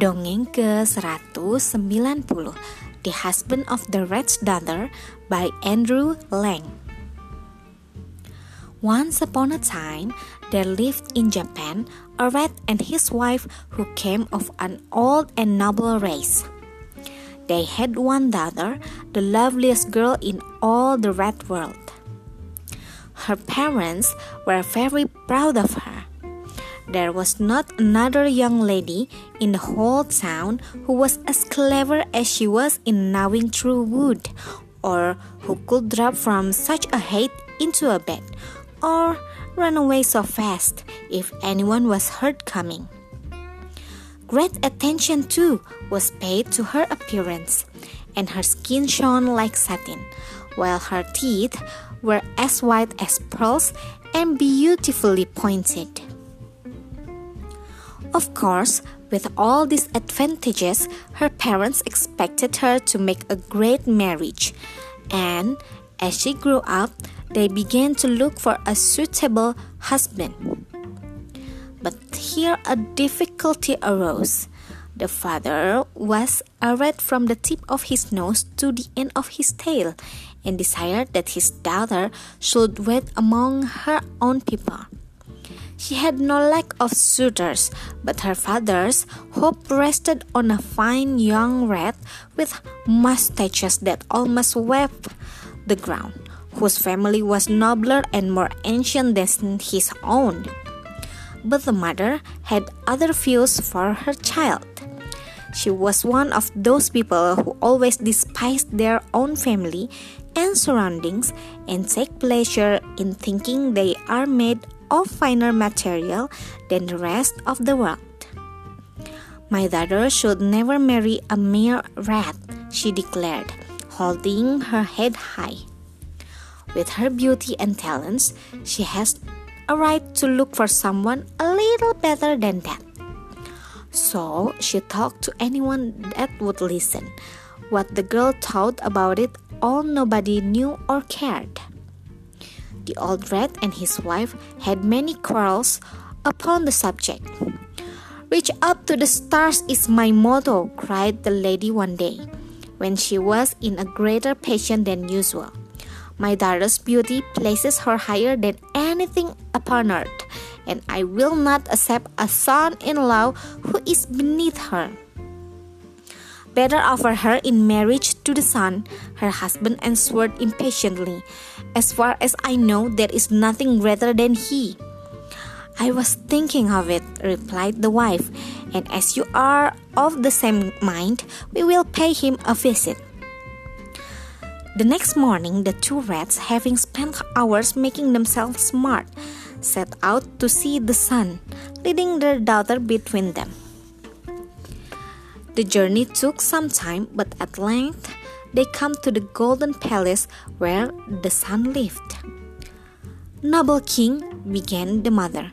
Dongeng ke-190 The Husband of the Rat's Daughter by Andrew Lang Once upon a time, there lived in Japan a rat and his wife who came of an old and noble race. They had one daughter, the loveliest girl in all the rat world. Her parents were very proud of her there was not another young lady in the whole town who was as clever as she was in gnawing through wood, or who could drop from such a height into a bed, or run away so fast if anyone was heard coming. Great attention, too, was paid to her appearance, and her skin shone like satin, while her teeth were as white as pearls and beautifully pointed. Of course, with all these advantages, her parents expected her to make a great marriage. And as she grew up, they began to look for a suitable husband. But here a difficulty arose. The father was a rat from the tip of his nose to the end of his tail and desired that his daughter should wed among her own people. She had no lack of suitors, but her father's hope rested on a fine young rat with mustaches that almost swept the ground, whose family was nobler and more ancient than his own. But the mother had other views for her child. She was one of those people who always despise their own family and surroundings and take pleasure in thinking they are made of finer material than the rest of the world. My daughter should never marry a mere rat, she declared, holding her head high. With her beauty and talents, she has a right to look for someone a little better than that. So she talked to anyone that would listen. What the girl thought about it all nobody knew or cared. The old rat and his wife had many quarrels upon the subject. Reach up to the stars is my motto, cried the lady one day, when she was in a greater passion than usual. My daughter's beauty places her higher than anything upon earth, and I will not accept a son in law who is beneath her. Better offer her in marriage to the sun, her husband answered impatiently. As far as I know, there is nothing greater than he. I was thinking of it, replied the wife, and as you are of the same mind, we will pay him a visit. The next morning, the two rats, having spent hours making themselves smart, set out to see the sun, leading their daughter between them. The journey took some time, but at length they come to the golden palace where the sun lived. Noble king, began the mother,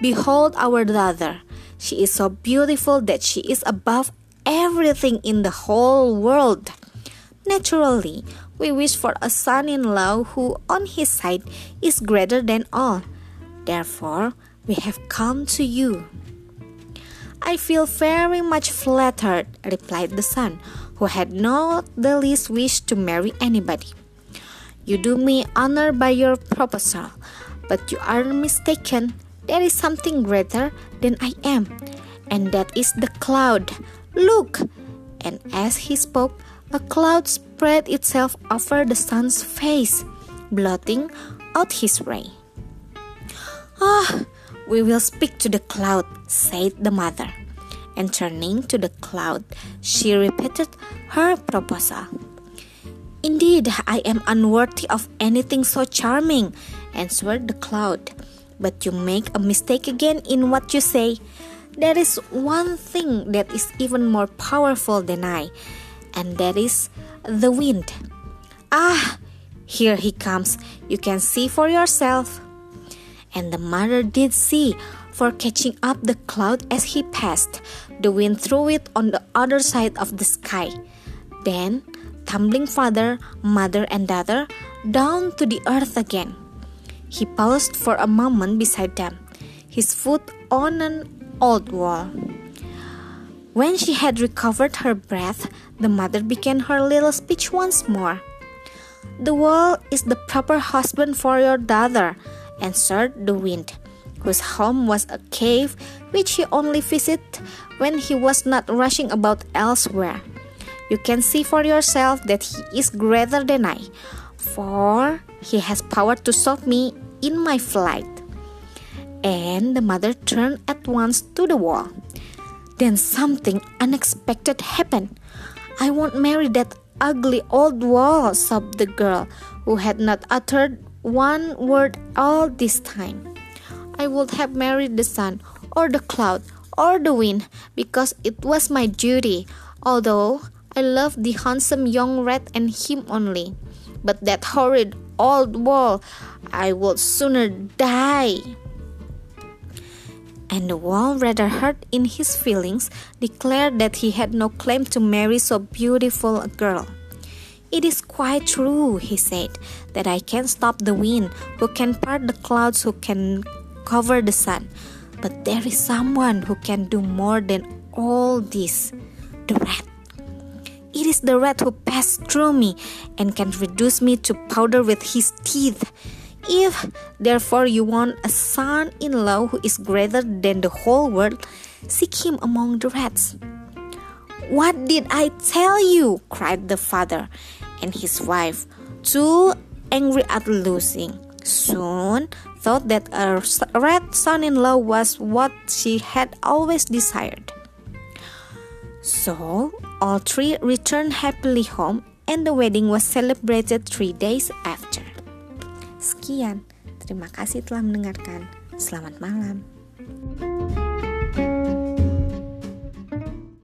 behold our daughter. She is so beautiful that she is above everything in the whole world. Naturally, we wish for a son in law who, on his side, is greater than all. Therefore, we have come to you. I feel very much flattered, replied the sun, who had not the least wish to marry anybody. You do me honor by your proposal, but you are mistaken. There is something greater than I am, and that is the cloud. Look! And as he spoke, a cloud spread itself over the sun's face, blotting out his ray. Ah! We will speak to the cloud, said the mother. And turning to the cloud, she repeated her proposal. Indeed, I am unworthy of anything so charming, answered the cloud. But you make a mistake again in what you say. There is one thing that is even more powerful than I, and that is the wind. Ah, here he comes. You can see for yourself and the mother did see, for catching up the cloud as he passed, the wind threw it on the other side of the sky. Then, tumbling father, mother, and daughter down to the earth again. He paused for a moment beside them, his foot on an old wall. When she had recovered her breath, the mother began her little speech once more. The wall is the proper husband for your daughter, answered the wind, whose home was a cave which he only visited when he was not rushing about elsewhere. You can see for yourself that he is greater than I, for he has power to stop me in my flight. And the mother turned at once to the wall. Then something unexpected happened. I won't marry that ugly old wall, sobbed the girl, who had not uttered one word all this time. I would have married the sun, or the cloud, or the wind, because it was my duty, although I loved the handsome young rat and him only. But that horrid old wall, I would sooner die. And the wall, rather hurt in his feelings, declared that he had no claim to marry so beautiful a girl. It is quite true, he said, that I can stop the wind, who can part the clouds, who can cover the sun. But there is someone who can do more than all this the rat. It is the rat who passed through me and can reduce me to powder with his teeth. If, therefore, you want a son in law who is greater than the whole world, seek him among the rats. What did I tell you? cried the father and his wife, too angry at losing. Soon thought that a rat son in law was what she had always desired. So all three returned happily home and the wedding was celebrated three days after. Sekian, terima kasih telah mendengarkan. Selamat malam.